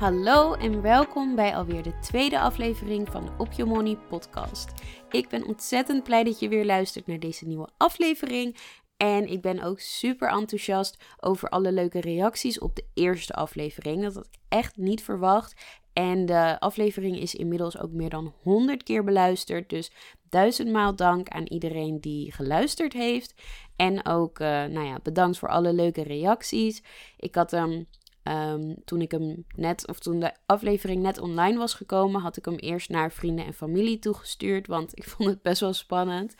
Hallo en welkom bij alweer de tweede aflevering van de Op Your Money podcast. Ik ben ontzettend blij dat je weer luistert naar deze nieuwe aflevering. En ik ben ook super enthousiast over alle leuke reacties op de eerste aflevering. Dat had ik echt niet verwacht. En de aflevering is inmiddels ook meer dan 100 keer beluisterd. Dus duizendmaal dank aan iedereen die geluisterd heeft. En ook, uh, nou ja, bedankt voor alle leuke reacties. Ik had hem. Ehm, toen ik hem net, of toen de aflevering net online was gekomen, had ik hem eerst naar vrienden en familie toegestuurd. Want ik vond het best wel spannend.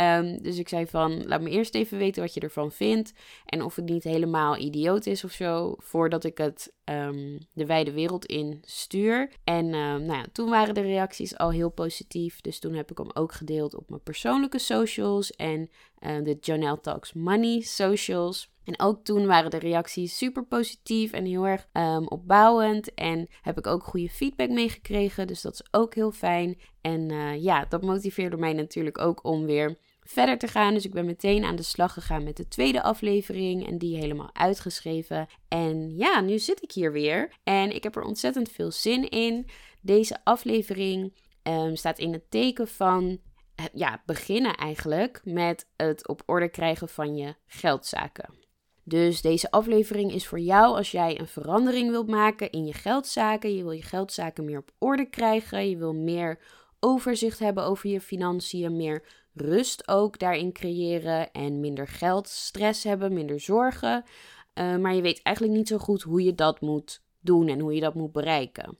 Um, dus ik zei van, laat me eerst even weten wat je ervan vindt. En of het niet helemaal idioot is of zo, voordat ik het um, de wijde wereld in stuur. En nou ja, toen waren de reacties al heel positief. Dus toen heb ik hem ook gedeeld op mijn persoonlijke socials en uh, de Jonelle Talks Money socials. En ook toen waren de reacties super positief en heel erg um, opbouwend. En heb ik ook goede feedback meegekregen. Dus dat is ook heel fijn. En uh, ja, dat motiveerde mij natuurlijk ook om weer verder te gaan. Dus ik ben meteen aan de slag gegaan met de tweede aflevering en die helemaal uitgeschreven. En ja, nu zit ik hier weer en ik heb er ontzettend veel zin in. Deze aflevering um, staat in het teken van ja, beginnen eigenlijk met het op orde krijgen van je geldzaken. Dus deze aflevering is voor jou als jij een verandering wilt maken in je geldzaken. Je wil je geldzaken meer op orde krijgen. Je wil meer overzicht hebben over je financiën. Meer rust ook daarin creëren. En minder geldstress hebben, minder zorgen. Uh, maar je weet eigenlijk niet zo goed hoe je dat moet doen en hoe je dat moet bereiken.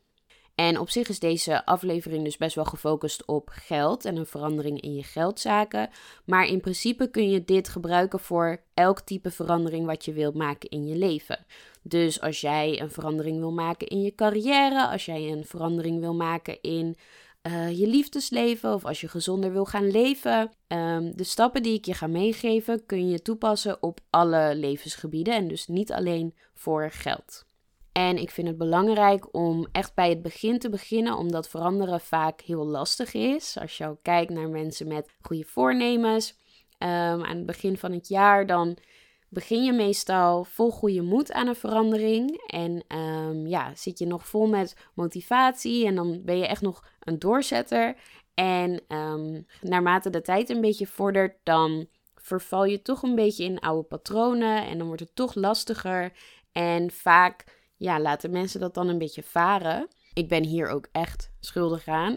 En op zich is deze aflevering dus best wel gefocust op geld en een verandering in je geldzaken. Maar in principe kun je dit gebruiken voor elk type verandering wat je wilt maken in je leven. Dus als jij een verandering wil maken in je carrière, als jij een verandering wil maken in uh, je liefdesleven of als je gezonder wil gaan leven. Um, de stappen die ik je ga meegeven kun je toepassen op alle levensgebieden en dus niet alleen voor geld. En ik vind het belangrijk om echt bij het begin te beginnen, omdat veranderen vaak heel lastig is. Als je kijkt naar mensen met goede voornemens um, aan het begin van het jaar, dan begin je meestal vol goede moed aan een verandering. En um, ja, zit je nog vol met motivatie en dan ben je echt nog een doorzetter. En um, naarmate de tijd een beetje vordert, dan verval je toch een beetje in oude patronen en dan wordt het toch lastiger. En vaak ja, laten mensen dat dan een beetje varen. Ik ben hier ook echt schuldig aan.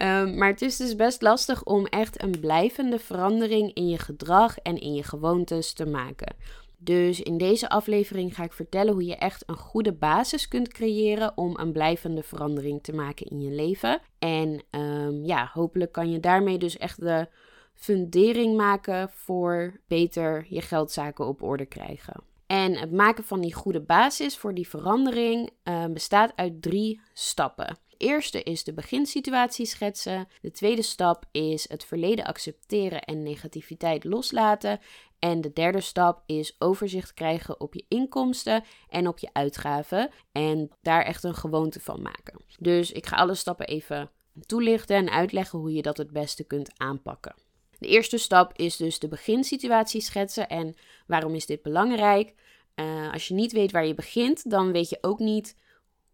um, maar het is dus best lastig om echt een blijvende verandering in je gedrag en in je gewoontes te maken. Dus in deze aflevering ga ik vertellen hoe je echt een goede basis kunt creëren om een blijvende verandering te maken in je leven. En um, ja, hopelijk kan je daarmee dus echt de fundering maken voor beter je geldzaken op orde krijgen. En het maken van die goede basis voor die verandering uh, bestaat uit drie stappen. De eerste is de beginsituatie schetsen. De tweede stap is het verleden accepteren en negativiteit loslaten. En de derde stap is overzicht krijgen op je inkomsten en op je uitgaven. En daar echt een gewoonte van maken. Dus ik ga alle stappen even toelichten en uitleggen hoe je dat het beste kunt aanpakken. De eerste stap is dus de beginsituatie schetsen. En waarom is dit belangrijk? Uh, als je niet weet waar je begint, dan weet je ook niet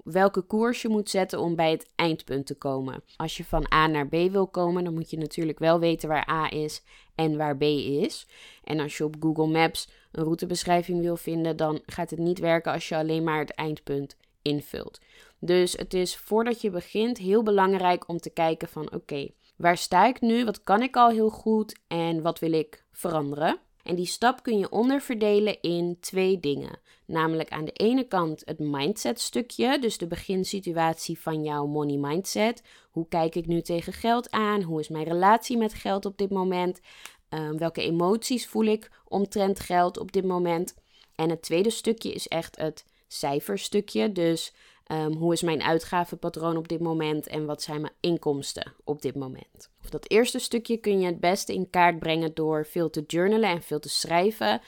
welke koers je moet zetten om bij het eindpunt te komen. Als je van A naar B wil komen, dan moet je natuurlijk wel weten waar A is en waar B is. En als je op Google Maps een routebeschrijving wil vinden, dan gaat het niet werken als je alleen maar het eindpunt invult. Dus het is voordat je begint heel belangrijk om te kijken van oké, Waar sta ik nu? Wat kan ik al heel goed? En wat wil ik veranderen? En die stap kun je onderverdelen in twee dingen. Namelijk aan de ene kant het mindset stukje, dus de beginsituatie van jouw money mindset. Hoe kijk ik nu tegen geld aan? Hoe is mijn relatie met geld op dit moment? Ehm, welke emoties voel ik omtrent geld op dit moment? En het tweede stukje is echt het cijferstukje. Dus um, hoe is mijn uitgavenpatroon op dit moment en wat zijn mijn inkomsten op dit moment? Dat eerste stukje kun je het beste in kaart brengen door veel te journalen en veel te schrijven.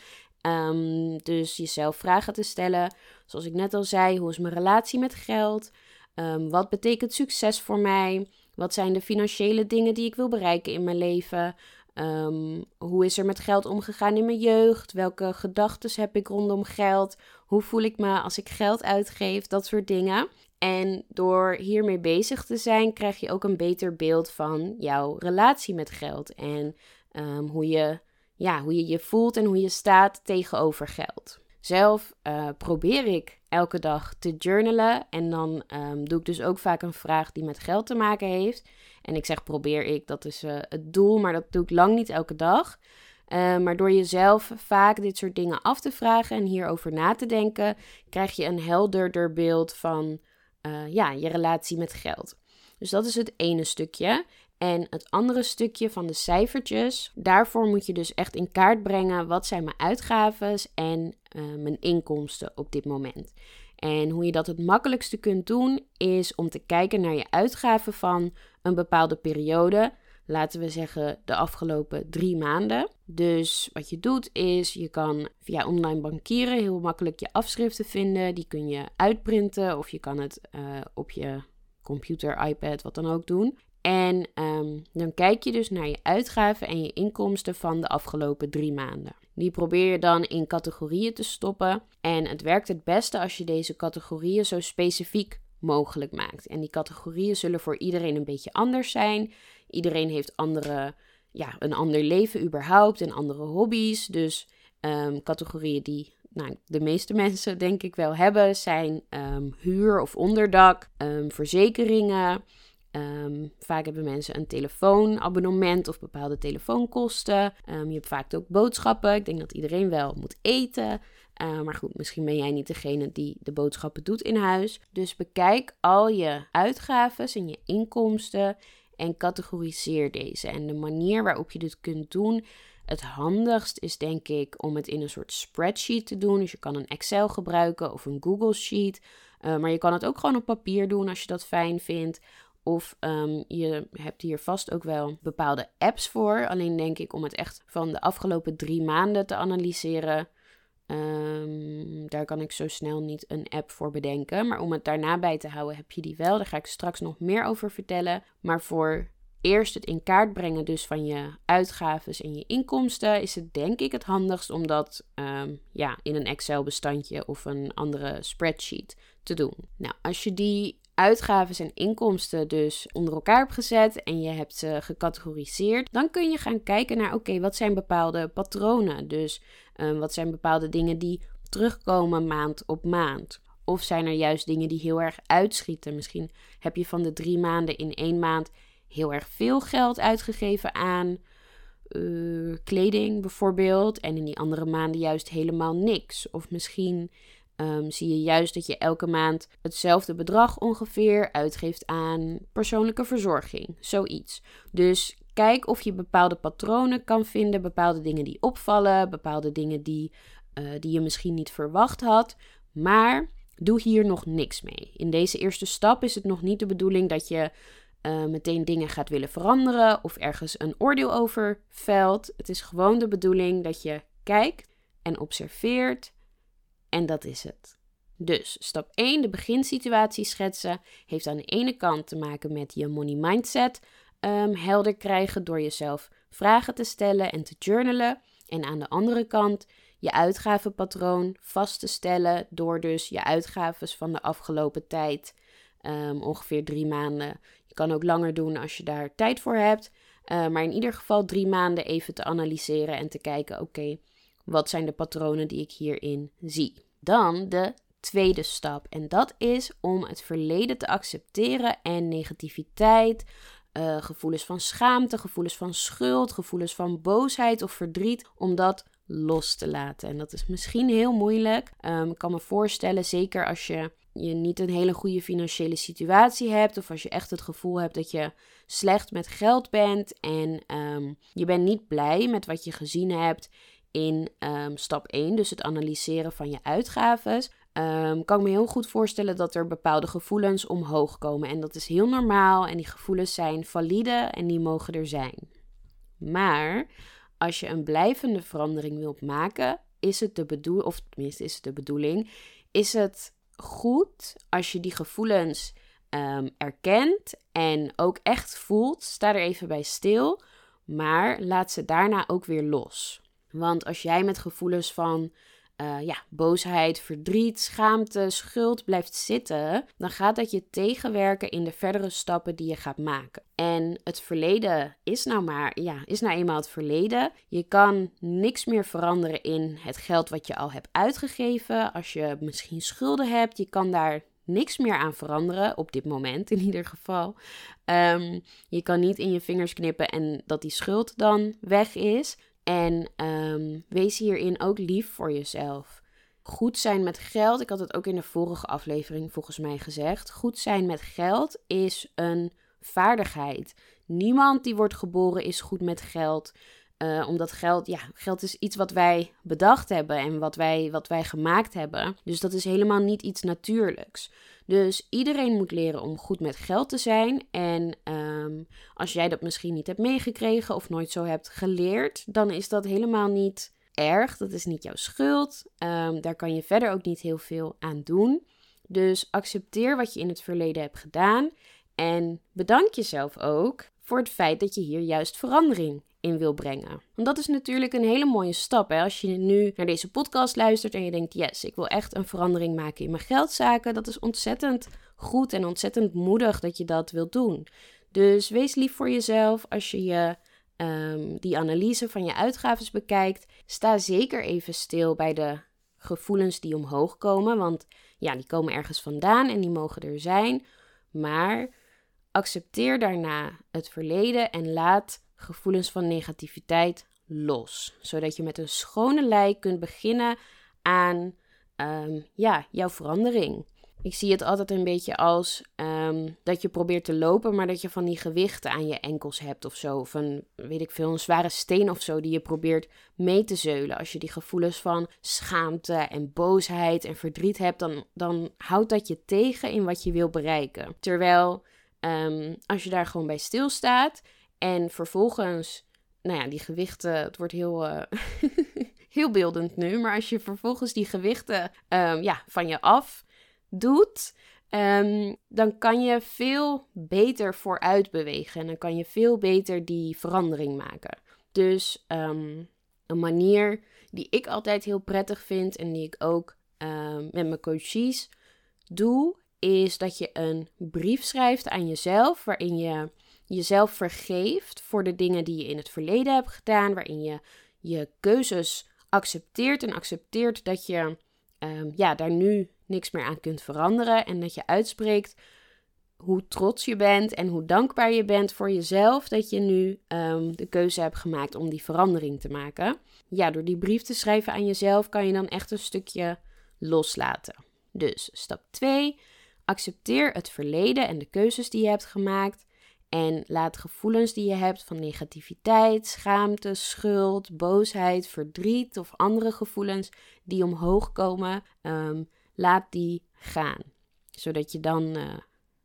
Um, dus jezelf vragen te stellen. Zoals ik net al zei, hoe is mijn relatie met geld? Um, wat betekent succes voor mij? Wat zijn de financiële dingen die ik wil bereiken in mijn leven? Um, hoe is er met geld omgegaan in mijn jeugd? Welke gedachten heb ik rondom geld? Hoe voel ik me als ik geld uitgeef? Dat soort dingen. En door hiermee bezig te zijn, krijg je ook een beter beeld van jouw relatie met geld. En um, hoe, je, ja, hoe je je voelt en hoe je staat tegenover geld. Zelf uh, probeer ik elke dag te journalen. En dan um, doe ik dus ook vaak een vraag die met geld te maken heeft. En ik zeg probeer ik, dat is uh, het doel, maar dat doe ik lang niet elke dag. Uh, maar door jezelf vaak dit soort dingen af te vragen en hierover na te denken, krijg je een helderder beeld van uh, ja, je relatie met geld. Dus dat is het ene stukje. En het andere stukje van de cijfertjes, daarvoor moet je dus echt in kaart brengen wat zijn mijn uitgaven en uh, mijn inkomsten op dit moment. En hoe je dat het makkelijkste kunt doen, is om te kijken naar je uitgaven van een bepaalde periode. Laten we zeggen de afgelopen drie maanden. Dus wat je doet is, je kan via online bankieren heel makkelijk je afschriften vinden. Die kun je uitprinten of je kan het uh, op je computer, iPad, wat dan ook doen. En um, dan kijk je dus naar je uitgaven en je inkomsten van de afgelopen drie maanden. Die probeer je dan in categorieën te stoppen. En het werkt het beste als je deze categorieën zo specifiek mogelijk maakt. En die categorieën zullen voor iedereen een beetje anders zijn. Iedereen heeft andere, ja, een ander leven überhaupt en andere hobby's. Dus um, categorieën die nou, de meeste mensen denk ik wel hebben zijn um, huur of onderdak, um, verzekeringen. Um, vaak hebben mensen een telefoonabonnement of bepaalde telefoonkosten. Um, je hebt vaak ook boodschappen. Ik denk dat iedereen wel moet eten. Uh, maar goed, misschien ben jij niet degene die de boodschappen doet in huis. Dus bekijk al je uitgaven en je inkomsten en categoriseer deze. En de manier waarop je dit kunt doen, het handigst is denk ik om het in een soort spreadsheet te doen. Dus je kan een Excel gebruiken of een Google Sheet. Maar je kan het ook gewoon op papier doen als je dat fijn vindt. Of um, je hebt hier vast ook wel bepaalde apps voor. Alleen denk ik om het echt van de afgelopen drie maanden te analyseren. Um, daar kan ik zo snel niet een app voor bedenken. Maar om het daarna bij te houden heb je die wel. Daar ga ik straks nog meer over vertellen. Maar voor eerst het in kaart brengen dus van je uitgaven en je inkomsten... is het denk ik het handigst om dat um, ja, in een Excel bestandje of een andere spreadsheet te doen. Nou, als je die uitgaven en inkomsten dus onder elkaar hebt gezet en je hebt ze gecategoriseerd, dan kun je gaan kijken naar oké, wat zijn bepaalde patronen? Dus um, wat zijn bepaalde dingen die terugkomen maand op maand? Of zijn er juist dingen die heel erg uitschieten? Misschien heb je van de drie maanden in één maand heel erg veel geld uitgegeven aan uh, kleding bijvoorbeeld. En in die andere maanden juist helemaal niks. Of misschien um, zie je juist dat je elke maand hetzelfde bedrag ongeveer uitgeeft aan persoonlijke verzorging. Zoiets. Dus kijk of je bepaalde patronen kan vinden, bepaalde dingen die opvallen, bepaalde dingen die, uh, die je misschien niet verwacht had. Maar doe hier nog niks mee. In deze eerste stap is het nog niet de bedoeling dat je uh, meteen dingen gaat willen veranderen of ergens een oordeel over velt. Het is gewoon de bedoeling dat je kijkt en observeert en dat is het. Dus stap 1, de beginsituatie schetsen, heeft aan de ene kant te maken met je money mindset um, helder krijgen door jezelf vragen te stellen en te journalen. En aan de andere kant je uitgavenpatroon vast te stellen door dus je uitgaven van de afgelopen tijd, um, ongeveer drie maanden. Je kan ook langer doen als je daar tijd voor hebt. Uh, maar in ieder geval drie maanden even te analyseren en te kijken: oké, wat zijn de patronen die ik hierin zie? Dan de tweede stap. En dat is om het verleden te accepteren en negativiteit, uh, gevoelens van schaamte, gevoelens van schuld, gevoelens van boosheid of verdriet, om dat los te laten. En dat is misschien heel moeilijk. Um, ik kan me voorstellen, zeker als je, je niet een hele goede financiële situatie hebt, of als je echt het gevoel hebt dat je slecht met geld bent en um, je bent niet blij met wat je gezien hebt in um, stap 1, dus het analyseren van je uitgaven. Um, kan ik me heel goed voorstellen dat er bepaalde gevoelens omhoog komen. En dat is heel normaal en die gevoelens zijn valide en die mogen er zijn. Maar als je een blijvende verandering wilt maken, is het de bedoeling, of tenminste is het de bedoeling, is het goed als je die gevoelens um, erkent en ook echt voelt. Sta er even bij stil, maar laat ze daarna ook weer los. Want als jij met gevoelens van uh, ja, boosheid, verdriet, schaamte, schuld blijft zitten, dan gaat dat je tegenwerken in de verdere stappen die je gaat maken. En het verleden is nou maar, ja, is nou eenmaal het verleden. Je kan niks meer veranderen in het geld wat je al hebt uitgegeven. Als je misschien schulden hebt, je kan daar niks meer aan veranderen, op dit moment in ieder geval. Um, je kan niet in je vingers knippen en dat die schuld dan weg is. En um, wees hierin ook lief voor jezelf. Goed zijn met geld, ik had het ook in de vorige aflevering volgens mij gezegd. Goed zijn met geld is een vaardigheid. Niemand die wordt geboren is goed met geld. Uh, omdat geld, ja, geld is iets wat wij bedacht hebben en wat wij, wat wij gemaakt hebben. Dus dat is helemaal niet iets natuurlijks. Dus iedereen moet leren om goed met geld te zijn. En um, als jij dat misschien niet hebt meegekregen of nooit zo hebt geleerd, dan is dat helemaal niet erg. Dat is niet jouw schuld. Um, daar kan je verder ook niet heel veel aan doen. Dus accepteer wat je in het verleden hebt gedaan. En bedank jezelf ook voor het feit dat je hier juist verandering in wil brengen. Want dat is natuurlijk een hele mooie stap. Hè? Als je nu naar deze podcast luistert en je denkt: yes, ik wil echt een verandering maken in mijn geldzaken. Dat is ontzettend goed en ontzettend moedig dat je dat wilt doen. Dus wees lief voor jezelf als je je. Um, die analyse van je uitgaven bekijkt, sta zeker even stil bij de gevoelens die omhoog komen. Want ja, die komen ergens vandaan en die mogen er zijn. Maar accepteer daarna het verleden en laat gevoelens van negativiteit los. Zodat je met een schone lei kunt beginnen aan ehm, ja, jouw verandering. Ik zie het altijd een beetje als ehm, dat je probeert te lopen, maar dat je van die gewichten aan je enkels hebt of zo. Of een, weet ik veel, een zware steen of zo die je probeert mee te zeulen. Als je die gevoelens van schaamte en boosheid en verdriet hebt, dan, dan houdt dat je tegen in wat je wil bereiken. Terwijl um, als je daar gewoon bij stilstaat en vervolgens, nou ja, die gewichten, het wordt heel, uh, heel beeldend nu, maar als je vervolgens die gewichten um, ja, van je af doet, um, dan kan je veel beter vooruit bewegen en dan kan je veel beter die verandering maken. Dus um, een manier die ik altijd heel prettig vind en die ik ook met mijn coaches doe, is dat je een brief schrijft aan jezelf waarin je jezelf vergeeft voor de dingen die je in het verleden hebt gedaan, waarin je je keuzes accepteert en accepteert dat je um, ja, daar nu niks meer aan kunt veranderen en dat je uitspreekt hoe trots je bent en hoe dankbaar je bent voor jezelf dat je nu um, de keuze hebt gemaakt om die verandering te maken. Ja, door die brief te schrijven aan jezelf kan je dan echt een stukje loslaten. Dus stap 2. Accepteer het verleden en de keuzes die je hebt gemaakt. En laat gevoelens die je hebt van negativiteit, schaamte, schuld, boosheid, verdriet of andere gevoelens die omhoog komen, um, laat die gaan. Zodat je dan uh,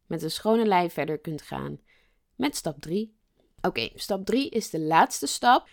met een schone lei verder kunt gaan met stap 3. Oké, stap 3 is de laatste stap.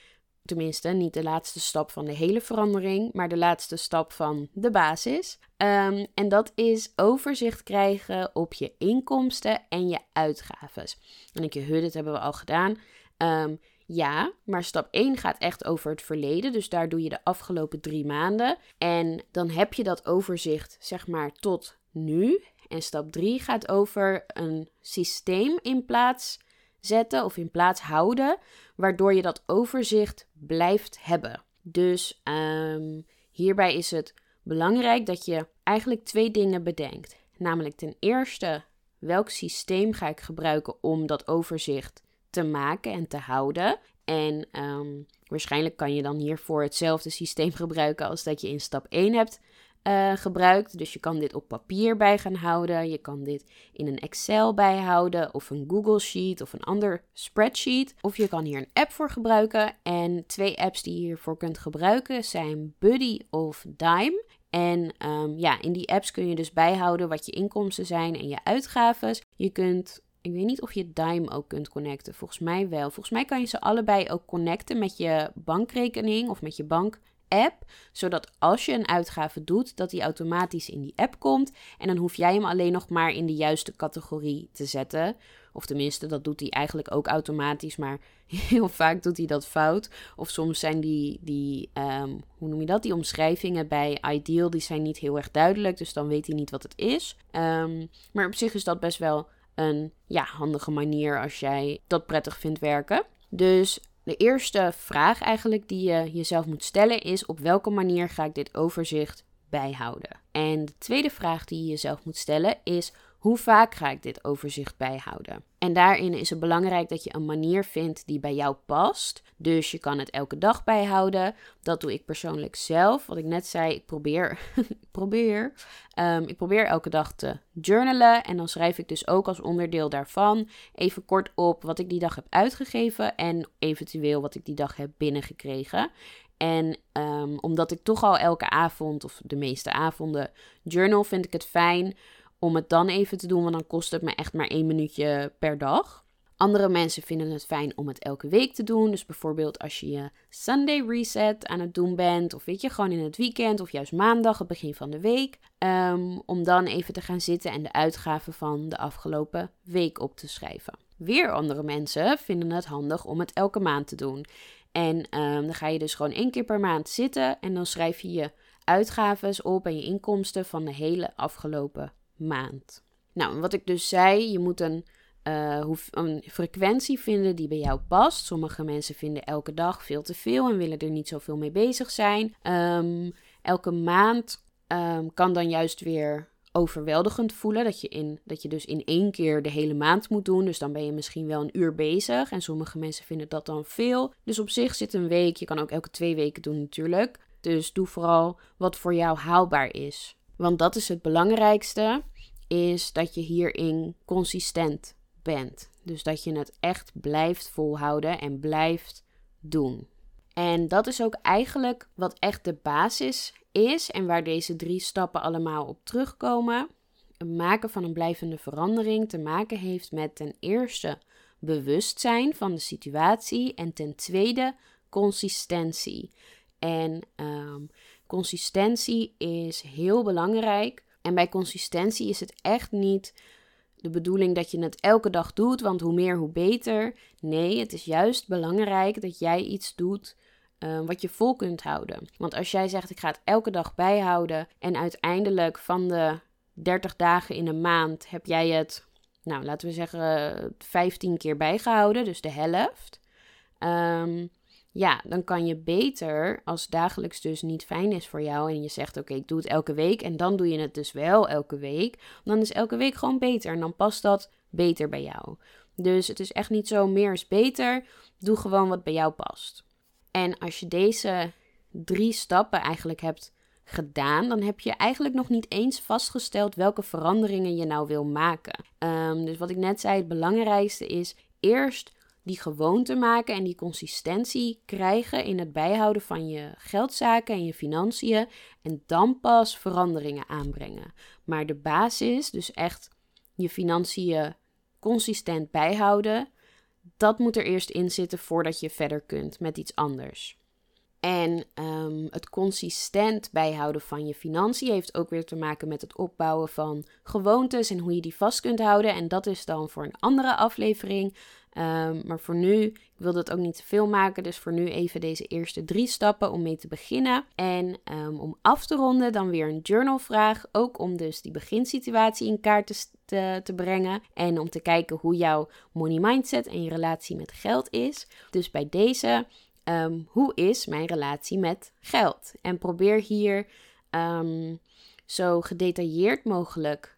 Tenminste, niet de laatste stap van de hele verandering, maar de laatste stap van de basis. Um, en dat is overzicht krijgen op je inkomsten en je uitgaven. En ik je, huh, dit hebben we al gedaan. Um, ja, maar stap 1 gaat echt over het verleden. Dus daar doe je de afgelopen drie maanden. En dan heb je dat overzicht, zeg maar, tot nu. En stap 3 gaat over een systeem in plaats zetten of in plaats houden, waardoor je dat overzicht blijft hebben. Dus um, hierbij is het belangrijk dat je eigenlijk twee dingen bedenkt. Namelijk ten eerste, welk systeem ga ik gebruiken om dat overzicht te maken en te houden? En ehm, waarschijnlijk kan je dan hiervoor hetzelfde systeem gebruiken als dat je in stap 1 hebt uh, gebruikt. Dus je kan dit op papier bij gaan houden. Je kan dit in een Excel bijhouden of een Google Sheet of een ander spreadsheet. Of je kan hier een app voor gebruiken. En twee apps die je hiervoor kunt gebruiken zijn Buddy of Dime. En um, ja, in die apps kun je dus bijhouden wat je inkomsten zijn en je uitgaven. Je kunt ik weet niet of je Dime ook kunt connecten. Volgens mij wel. Volgens mij kan je ze allebei ook connecten met je bankrekening of met je bank app, zodat als je een uitgave doet, dat die automatisch in die app komt en dan hoef jij hem alleen nog maar in de juiste categorie te zetten. Of tenminste, dat doet hij eigenlijk ook automatisch, maar heel vaak doet hij dat fout. Of soms zijn die, die um, hoe noem je dat, die omschrijvingen bij Ideal, die zijn niet heel erg duidelijk, dus dan weet hij niet wat het is. Um, maar op zich is dat best wel een ja, handige manier als jij dat prettig vindt werken. Dus de eerste vraag eigenlijk die je jezelf moet stellen is: op welke manier ga ik dit overzicht bijhouden? En de tweede vraag die je jezelf moet stellen is: hoe vaak ga ik dit overzicht bijhouden? En daarin is het belangrijk dat je een manier vindt die bij jou past. Dus je kan het elke dag bijhouden. Dat doe ik persoonlijk zelf. Wat ik net zei, ik probeer, ik probeer, um, ik probeer elke dag te journalen. En dan schrijf ik dus ook als onderdeel daarvan even kort op wat ik die dag heb uitgegeven en eventueel wat ik die dag heb binnengekregen. En um, omdat ik toch al elke avond, of de meeste avonden, journal, vind ik het fijn om het dan even te doen, want dan kost het me echt maar één minuutje per dag. Andere mensen vinden het fijn om het elke week te doen. Dus bijvoorbeeld als je je Sunday reset aan het doen bent, of weet je, gewoon in het weekend of juist maandag, het begin van de week. Um, om dan even te gaan zitten en de uitgaven van de afgelopen week op te schrijven. Weer andere mensen vinden het handig om het elke maand te doen. En um, dan ga je dus gewoon één keer per maand zitten en dan schrijf je je uitgaven op en je inkomsten van de hele afgelopen maand. Nou, wat ik dus zei, je moet een, uh, een frequentie vinden die bij jou past. Sommige mensen vinden elke dag veel te veel en willen er niet zoveel mee bezig zijn. Um, elke maand um, kan dan juist weer overweldigend voelen. Dat je, in, dat je dus in één keer de hele maand moet doen. Dus dan ben je misschien wel een uur bezig. En sommige mensen vinden dat dan veel. Dus op zich zit een week. Je kan ook elke twee weken doen natuurlijk. Dus doe vooral wat voor jou haalbaar is. Want dat is het belangrijkste is dat je hierin consistent bent. Dus dat je het echt blijft volhouden en blijft doen. En dat is ook eigenlijk wat echt de basis is en waar deze drie stappen allemaal op terugkomen. Het maken van een blijvende verandering te maken heeft met ten eerste bewustzijn van de situatie en ten tweede consistentie. En um, consistentie is heel belangrijk en bij consistentie is het echt niet de bedoeling dat je het elke dag doet, want hoe meer, hoe beter. Nee, het is juist belangrijk dat jij iets doet uh, wat je vol kunt houden. Want als jij zegt, ik ga het elke dag bijhouden en uiteindelijk van de 30 dagen in een maand heb jij het, nou laten we zeggen, 15 keer bijgehouden, dus de helft. Um, ja, dan kan je beter, als dagelijks dus niet fijn is voor jou en je zegt oké, ik doe het elke week en dan doe je het dus wel elke week, dan is elke week gewoon beter en dan past dat beter bij jou. Dus het is echt niet zo meer is beter, doe gewoon wat bij jou past. En als je deze drie stappen eigenlijk hebt gedaan, dan heb je eigenlijk nog niet eens vastgesteld welke veranderingen je nou wil maken. Um, dus wat ik net zei, het belangrijkste is eerst die gewoonte maken en die consistentie krijgen in het bijhouden van je geldzaken en je financiën en dan pas veranderingen aanbrengen. Maar de basis, dus echt je financiën consistent bijhouden, dat moet er eerst in zitten voordat je verder kunt met iets anders. En um, het consistent bijhouden van je financiën heeft ook weer te maken met het opbouwen van gewoontes en hoe je die vast kunt houden. En dat is dan voor een andere aflevering. Um, maar voor nu, ik wil dat ook niet te veel maken, dus voor nu even deze eerste drie stappen om mee te beginnen. En um, om af te ronden, dan weer een journalvraag, ook om dus die beginsituatie in kaart te, te, brengen en om te kijken hoe jouw money mindset en je relatie met geld is. Dus bij deze um, hoe is mijn relatie met geld? En probeer hier zo gedetailleerd mogelijk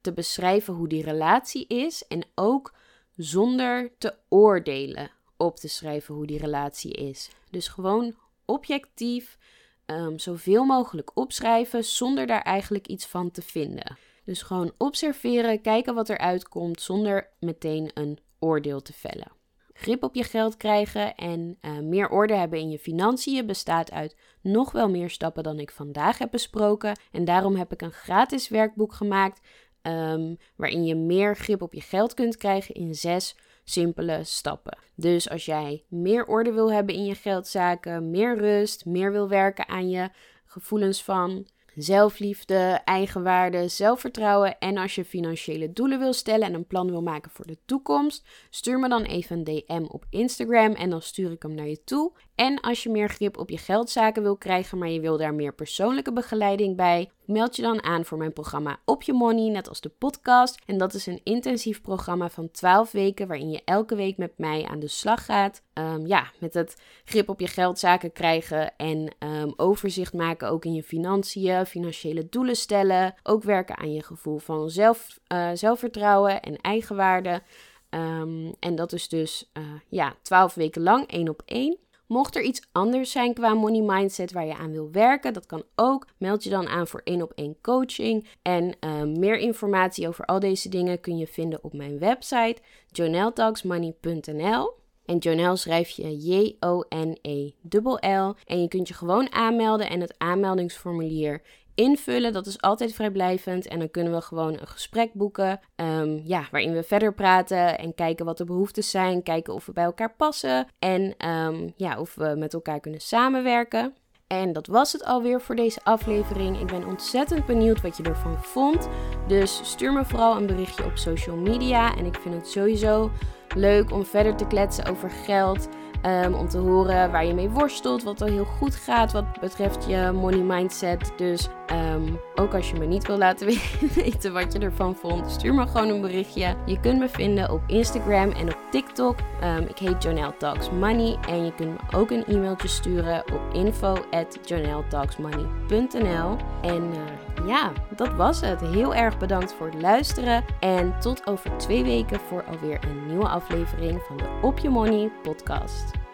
te beschrijven hoe die relatie is en ook zonder te oordelen op te schrijven hoe die relatie is. Dus gewoon objectief um, zoveel mogelijk opschrijven zonder daar eigenlijk iets van te vinden. Dus gewoon observeren, kijken wat er uitkomt zonder meteen een oordeel te vellen. Grip op je geld krijgen en uh, meer orde hebben in je financiën bestaat uit nog wel meer stappen dan ik vandaag heb besproken. En daarom heb ik een gratis werkboek gemaakt um, waarin je meer grip op je geld kunt krijgen in zes simpele stappen. Dus als jij meer orde wil hebben in je geldzaken, meer rust, meer wil werken aan je gevoelens van zelfliefde, eigenwaarde, zelfvertrouwen en als je financiële doelen wil stellen en een plan wil maken voor de toekomst, stuur me dan even een DM op Instagram en dan stuur ik hem naar je toe. En als je meer grip op je geldzaken wil krijgen, maar je wil daar meer persoonlijke begeleiding bij, meld je dan aan voor mijn programma Op Je Money, net als de podcast. En dat is een intensief programma van 12 weken, waarin je elke week met mij aan de slag gaat. Ehm, ja, met het grip op je geldzaken krijgen en um, overzicht maken ook in je financiën, financiële doelen stellen. Ook werken aan je gevoel van zelf, uh, zelfvertrouwen en eigenwaarde. Um, en dat is dus uh, ja, 12 weken lang, één op één. Mocht er iets anders zijn qua money mindset waar je aan wil werken, dat kan ook. Meld je dan aan voor één op één coaching. En uh, meer informatie over al deze dingen kun je vinden op mijn website joneltalksmoney.nl. En Jonel schrijf je J-O-N-E-L-L. En je kunt je gewoon aanmelden en het aanmeldingsformulier invullen. Dat is altijd vrijblijvend. En dan kunnen we gewoon een gesprek boeken. Um, ja, waarin we verder praten en kijken wat de behoeftes zijn. Kijken of we bij elkaar passen. En um, ja, of we met elkaar kunnen samenwerken. En dat was het alweer voor deze aflevering. Ik ben ontzettend benieuwd wat je ervan vond. Dus stuur me vooral een berichtje op social media. En ik vind het sowieso leuk om verder te kletsen over geld. Um, om te horen waar je mee worstelt, wat al heel goed gaat wat betreft je money mindset. Dus um, ook als je me niet wil laten weten wat je ervan vond, stuur me gewoon een berichtje. Je kunt me vinden op Instagram en op TikTok. Um, ik heet Jonelle Talks Money en je kunt me ook een e-mailtje sturen op info at En uh, ja, dat was het. Heel erg bedankt voor het luisteren en tot over twee weken voor alweer een nieuwe aflevering van de Op Je Money podcast.